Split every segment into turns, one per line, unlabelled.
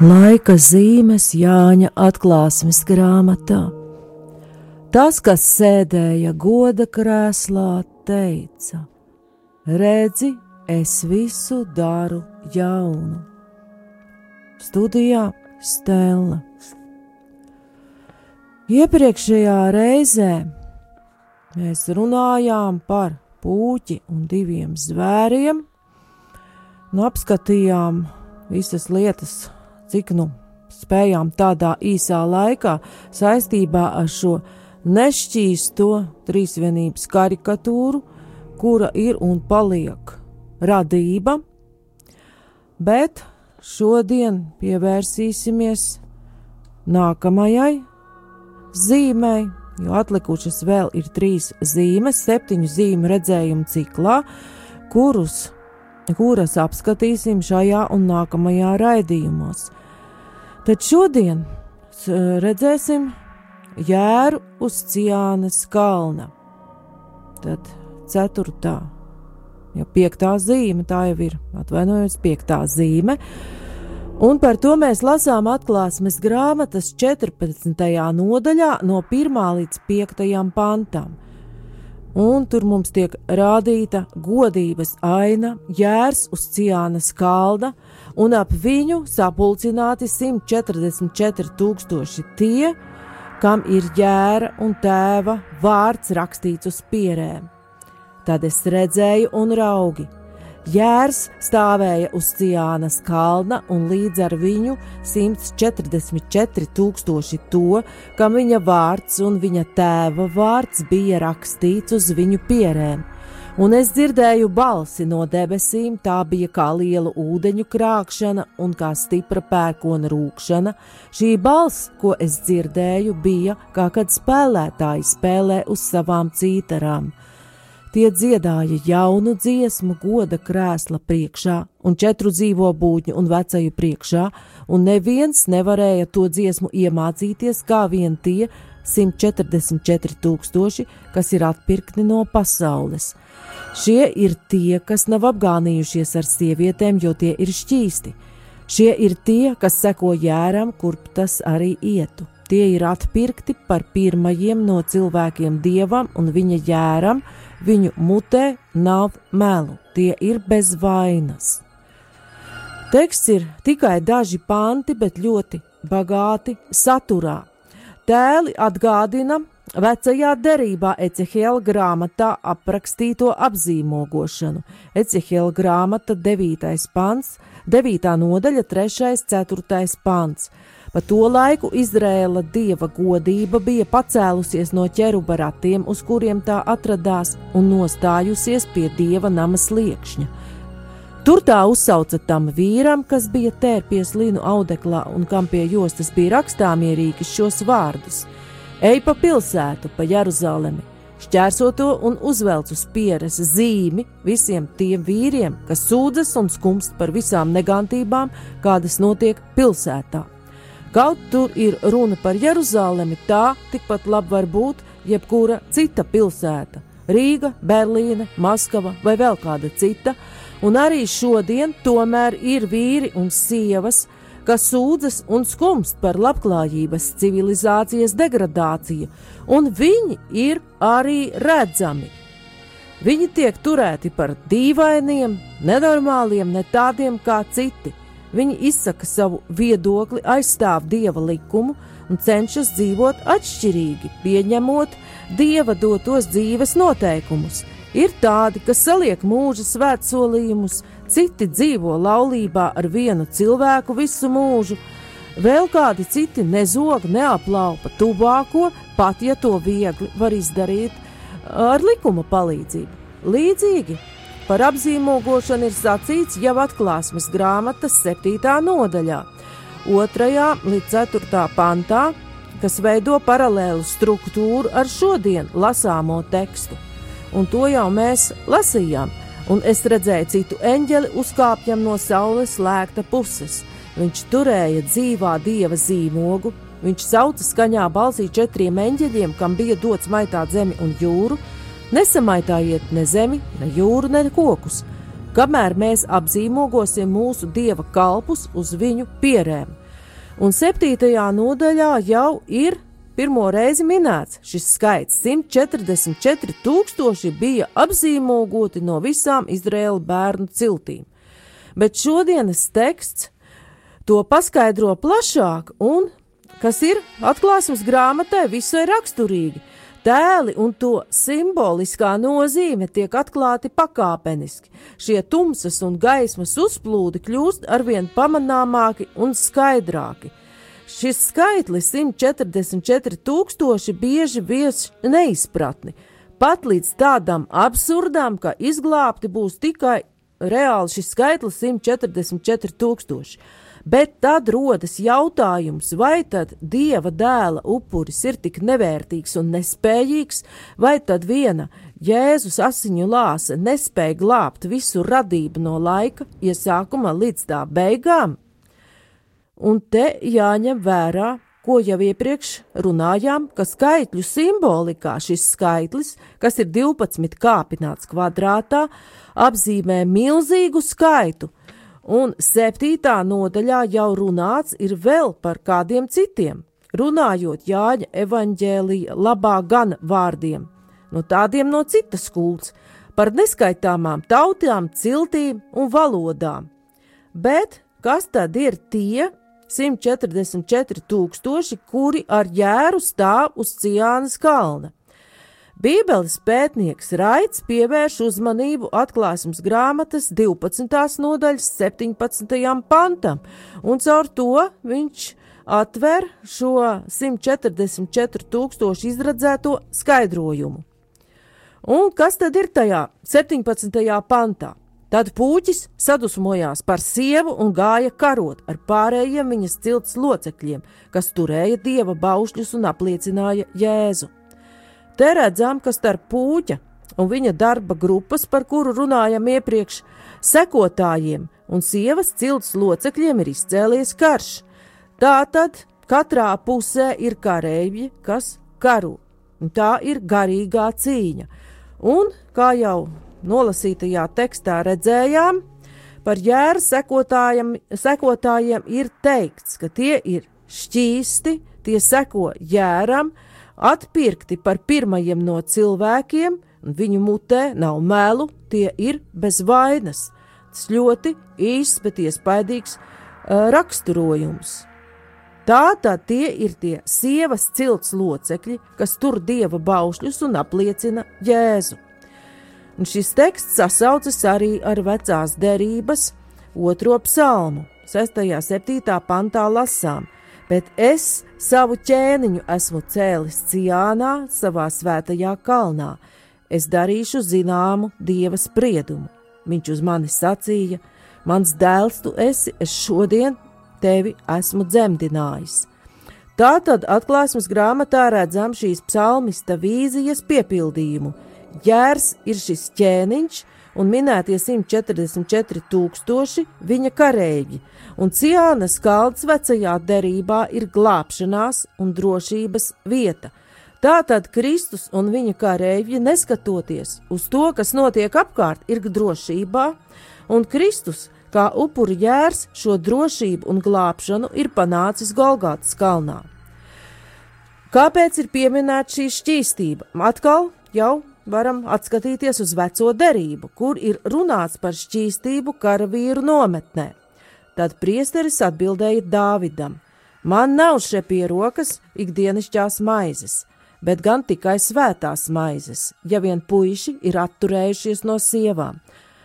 Laika zīmes Jāņa atklāsmes grāmatā. Tas, kas sēdēja goda krēslā, teica: Redzi, es visu daru jaunu. Studijā Stela. Iepriekšējā reizē mēs runājām par puķi un diviem zvēriem, un apskatījām visas lietas, cik nu spējām tādā īsā laikā saistībā ar šo nešķīsto trīsvienības karikatūru, kura ir un paliek radība, bet šodien pievērsīsimies nākamajai zīmei, jo atlikušas vēl ir trīs zīmes, septiņu zīmu redzējumu ciklā, kurus, kuras apskatīsim šajā un nākamajā raidījumos. Tad šodien redzēsim jēru uz Ciānas kalna. Tad ceturtā, jau piektā zīme, tā jau ir atvainojos, piektā zīme. Un par to mēs lasām atklāsmes grāmatas 14. nodaļā, no 1 līdz 5 pantam. Un tur mums tiek rādīta godības aina, jērs uz Ciānas kalna, un ap viņu sapulcināti 144 tūkstoši tie, kam ir jēra un tēva vārds rakstīts uz pierēm. Tad es redzēju un raugi. Jērs stāvēja uz Ciānas kalna un līdz ar viņu 144 tūkstoši to, kam viņa vārds un viņa tēva vārds bija rakstīts uz viņu pierēm un es dzirdēju balsi no debesīm, tā bija kā liela ūdeņu krākšana un kā stipra pērkona rūkšana. Šī balss, ko es dzirdēju, bija kā kad spēlētāji spēlē uz savām cītarām. Tie dziedāja jaunu dziesmu goda krēsla priekšā un četru dzīvo būtņu un vecaju priekšā, un neviens nevarēja to dziesmu iemācīties kā vien tie 144 tūkstoši, kas ir atpirkti no pasaules. Šie ir tie, kas nav apgānījušies ar sievietēm, jo tie ir šķīsti. Šie ir tie, kas seko jēram, kurp tas arī ietu. Tie ir atpirkti par pirmajiem no cilvēkiem dievam un viņa jēram, viņu mutē nav melu, tie ir bez vainas. Teksts ir tikai daži panti, bet ļoti bagāti saturā. Tēli atgādina Vecajā derībā Ecehela grāmatā aprakstīto apzīmogošanu. Ecehela grāmata 9. pants, 9. nodaļa 3. 4. pants. Pa to laiku Izrēla dieva godība bija pacēlusies no ķeruba ratiem, uz kuriem tā atradās, un nostājusies pie dieva nama sliekšņa. Tur tā uzsauca tam vīram, kas bija tērpies linu audeklā un kam pie jostas bija rakstāmierīgas šos vārdus – Ej pa pilsētu, pa Jeruzalemi, šķērso to un uzvelc uz pieres zīmi visiem tiem vīriem, kas sūdzas un skumst par visām negantībām, kādas notiek pilsētā. Kaut tur ir runa par Jeruzalemi, tā tikpat labi var būt jebkura cita pilsēta - Rīga, Berlīne, Maskava vai vēl kāda cita, un arī šodien tomēr ir vīri un sievas, kas sūdzas un skumst par labklājības civilizācijas degradāciju, un viņi ir arī redzami. Viņi tiek turēti par dīvainiem, nenormāliem, ne tādiem kā citi. Viņi izsaka savu viedokli, aizstāv dieva likumu un cenšas dzīvot atšķirīgi, pieņemot dieva dotos dzīves noteikumus. Ir tādi, kas saliek mūža svētsolījumus, citi dzīvo laulībā ar vienu cilvēku visu mūžu, vēl kādi citi nezog, neaplaupa tuvāko, pat ja to viegli var izdarīt ar likuma palīdzību. Līdzīgi par apzīmogošanu ir sacīts jau atklāsmes grāmatas 7. nodaļā, 2. līdz 4. pantā, kas veido paralēlu struktūru ar šodien lasāmo tekstu. Un to jau mēs lasījām un es redzēju citu eņģeli uzkāpjam no saules slēgta puses. Viņš turēja dzīvā dieva zīmogu, viņš sauca skaņā balsī četriem eņģeļiem, kam bija dots maitāt zemi un jūru. Nesamaitājiet ne zemi, ne jūru, ne kokus, kamēr mēs apzīmogosim mūsu dieva kalpus uz viņu pierēm. Un septītajā nodaļā jau ir pirmo reizi minēts šis skaits - 144 tūkstoši bija apzīmogoti no visām Izraēla bērnu ciltīm. Bet šodienas teksts to paskaidro plašāk, un kas ir atklāsmes grāmatai visai raksturīgi. Tēli un to simboliskā nozīme tiek atklāti pakāpeniski. Šie tumsas un gaismas uzplūdi kļūst arvien pamanāmāki un skaidrāki. Šis skaitlis 144 tūkstoši bieži vies neizpratni, pat līdz tādam absurdam, ka izglābti būs tikai reāli šis skaitlis 144 tūkstoši. Bet tad rodas jautājums, vai tad dieva dēla upuris ir tik nevērtīgs un nespējīgs, vai tad viena Jēzus asiņu lāse nespēja glābt visu radību no laika iesākuma līdz tā beigām? Un te jāņem vērā, ko jau iepriekš runājām, ka skaitļu simbolikā šis skaitlis, kas ir 12 kāpināts kvadrātā, apzīmē milzīgu skaitu, un septītā nodaļā jau runāts ir vēl par kādiem citiem, runājot Jāņa evaņģēlīja labā gana vārdiem, no tādiem no citas kults, par neskaitāmām tautām, ciltīm un valodām. Bet kas tad ir tie 144 tūkstoši, kuri ar jēru stāv uz Cijānas kalna? Bībeles pētnieks Raits pievērš uzmanību atklāsmes grāmatas 12. nodaļas 17. pantam, un caur to viņš atver šo 144 tūkstošu izradzēto skaidrojumu. Un kas tad ir tajā 17. pantā? Tad puķis sadusmojās par sievu un gāja karot ar pārējiem viņas cilts locekļiem, kas turēja dieva baušļus un apliecināja Jēzu. Te redzam, ka starp puķa un viņa darba grupas, par kuru runājam iepriekš, sekotājiem un sievas cilts locekļiem ir izcēlies karš. Tātad katrā pusē ir kareivji, kas karo, un tā ir garīgā cīņa. Un, kā jau nolasītajā tekstā redzējām, par jēra sekotājiem, ir teikts, ka tie ir šķīsti, tie seko jēram, atpirkti par pirmajiem no cilvēkiem, un viņu mutē nav melu, tie ir bez vainas. Tas ļoti īsts, bet iespaidīgs uh, raksturojums. Tā tad tie ir tie sievas cilts locekļi, kas tur dieva baušļus un apliecina Jēzu. Un šis teksts sasaucas arī ar vecās derības otro psalmu, 6. un 7. pantā lasām – bet es savu ķēniņu esmu cēlis Cijānā, savā svētajā kalnā. Es darīšu zināmu dieva spriedumu. Viņš uz mani sacīja: Mans dēls, tu esi, es šodien tevi esmu dzemdinājis. Tātad atklāsmes grāmatā redzam šīs psalmista vīzijas piepildījumu. Jērs ir šis ķēniņš, un minētie 144 tūkstoši viņa kareivji, un Ciānas kalns vecajā derībā ir glābšanās un drošības vieta. Tātad Kristus un viņa kareivji, neskatoties uz to, kas notiek apkārt, ir drošībā, un Kristus, kā upuri jērs, šo drošību un glābšanu ir panācis Golgātas kalnā. Kāpēc ir pieminēta šī šķīstība? Atkal jau varam atskatīties uz veco derību, kur ir runāts par šķīstību karavīru nometnē. Tad priesteris atbildēja Dāvidam: Man nav šie pie rokas ikdienišķās maizes, bet gan tikai svētās maizes, ja vien puiši ir atturējušies no sievām.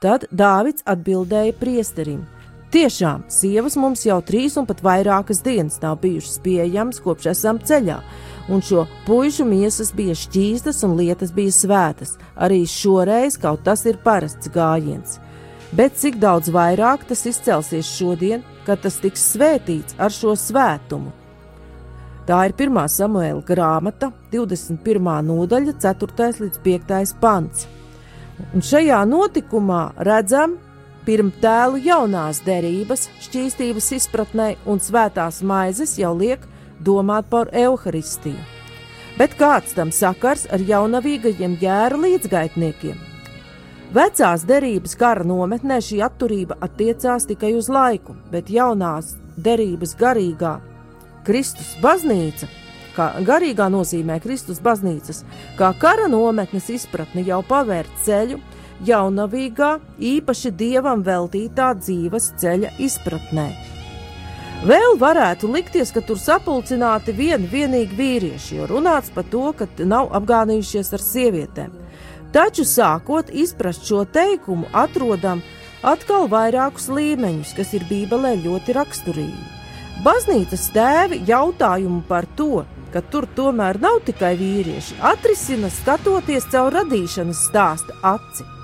Tad Dāvids atbildēja priesterim: Tiešām, sievas mums jau trīs un pat vairākas dienas nav bijušas pieejamas, kopš esam ceļā un šo puišu miesas bija šķīstas un lietas bija svētas. Arī šoreiz kaut tas ir parasts gājiens. Bet cik daudz vairāk tas izcelsies šodien, kad tas tiks svētīts ar šo svētumu? Tā ir 1. samuēla grāmata, 21. nodaļa, 4. līdz 5. pants. Un šajā notikumā redzam pirmtēlu jaunās derības, šķīstības izpratnē un svētās maizes jau liek domāt par evaharistiju. Bet kāds tam sakars ar jaunavīgajiem jēra līdzgaitniekiem? Vecās derības kara nometnē šī atturība attiecās tikai uz laiku, bet jaunās derības garīgā Kristus baznīca, kā garīgā nozīmē Kristus baznīcas, kā kara nometnes izpratne jau pavērt ceļu jaunavīgā, īpaši dievam veltītā dzīves ceļa izpratnē. Vēl varētu likties, ka tur sapulcināti vien vienīgi vīrieši, jo runāts par to, ka nav apgānījušies ar sievietēm. Taču sākot izprast šo teikumu, atrodam atkal vairākus līmeņus, kas ir Bībelē ļoti raksturīgi. Baznīcas tēvi jautājumu par to, ka tur tomēr nav tikai vīrieši, atrisina skatoties caur radīšanas stāsta aci.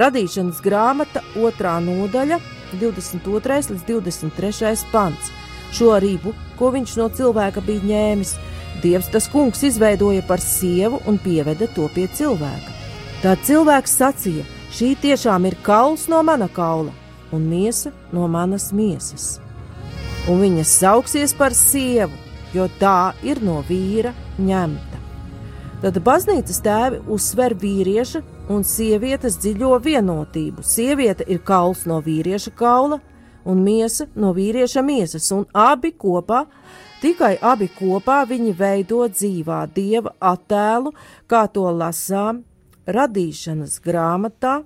Radīšanas grāmata, otrā nodaļa, 22. līdz 23. pants. Šo ribu, ko viņš no cilvēka bija ņēmis, Dievs tas kungs izveidoja par sievu un pieveda to pie cilvēka. Tad cilvēks sacīja: Šī tiešām ir kauls no mana kaula un miesa no manas miesas. Un viņa sauksies par sievu, jo tā ir no vīra ņemta. Tad baznīcas tēvi uzsver vīrieša un sievietes dziļo vienotību. Sieviete ir kauls no vīrieša kaula un miesa no vīrieša miesas, un abi kopā, tikai abi kopā viņi veido dzīvā dieva attēlu, kā to lasām radīšanas grāmatā,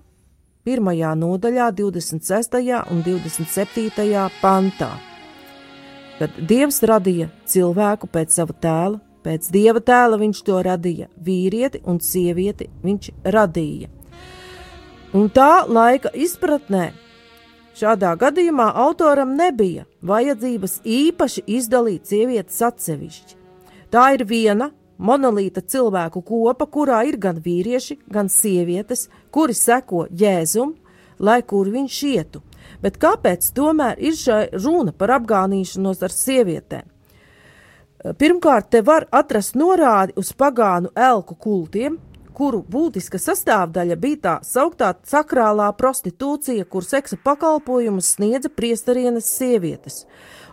pirmajā nodaļā, 26. un 27. pantā. Kad Dievs radīja cilvēku pēc sava tēla, pēc dieva tēla viņš to radīja, vīrieti un sievieti viņš radīja. Un tā laika izpratnē šādā gadījumā autoram nebija vajadzības īpaši izdalīt sievietes atsevišķi. Tā ir viena monolīta cilvēku kopa, kurā ir gan vīrieši, gan sievietes, kuri seko Jēzum, lai kur viņš ietu. Bet kāpēc tomēr ir šai runa par apgānīšanos ar sievietēm? Pirmkārt, te var atrast norādi uz pagānu elku kultiem, kuru būtiska sastāvdaļa bija tā sauktā sakrālā prostitūcija, kur seksa pakalpojumus sniedza priestarienes sievietes.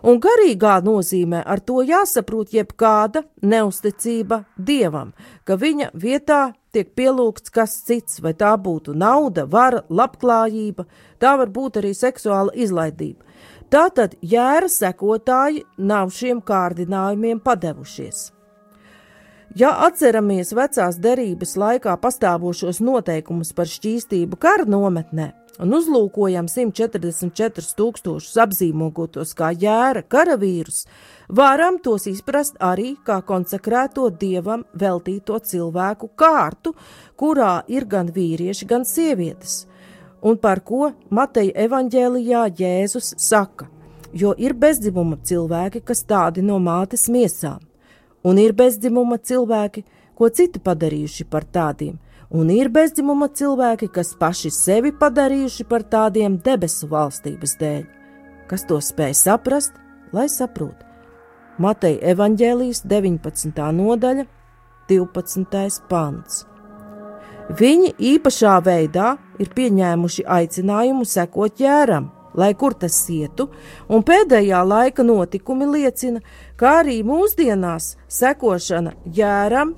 Un garīgā nozīmē ar to jāsaprot jebkāda neusticība dievam, ka viņa vietā tiek pielūgts kas cits, vai tā būtu nauda, vara, labklājība, tā var būt arī seksuāla izlaidība. Tātad jēra sekotāji nav šiem kārdinājumiem padevušies. Ja atceramies vecās derības laikā pastāvošos noteikumus par šķīstību kara nometnē un uzlūkojam 144 tūkstošus apzīmogotos kā jēra karavīrus, varam tos izprast arī kā konsekrēto dievam veltīto cilvēku kārtu, kurā ir gan vīrieši, gan sievietes, un par ko Mateja evaņģēlijā Jēzus saka, jo ir bezdzimuma cilvēki, kas tādi no mātes miesām, un ir bezdzimuma cilvēki, ko citi padarījuši par tādiem, un ir bezdzimuma cilvēki, kas paši sevi padarījuši par tādiem debesu valstības dēļ. Kas to spēj saprast, lai saprot? Mateja evaņģēlijas 19. nodaļa, 12. pants. Viņi īpašā veidā ir pieņēmuši aicinājumu sekot jēram, lai kur tas ietu, un pēdējā laika notikumi liecina, ka arī mūsdienās sekošana jēram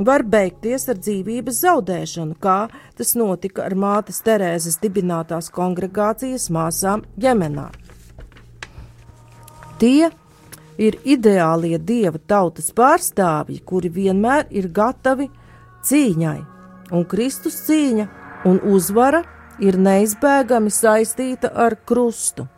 var beigties ar dzīvības zaudēšanu, kā tas notika ar mātes Terēzes dibinātās kongregācijas māsām Jemenā. Tie ir ideālie dieva tautas pārstāvji, kuri vienmēr ir gatavi cīņai, un Kristus cīņa un uzvara ir neizbēgami saistīta ar krustu.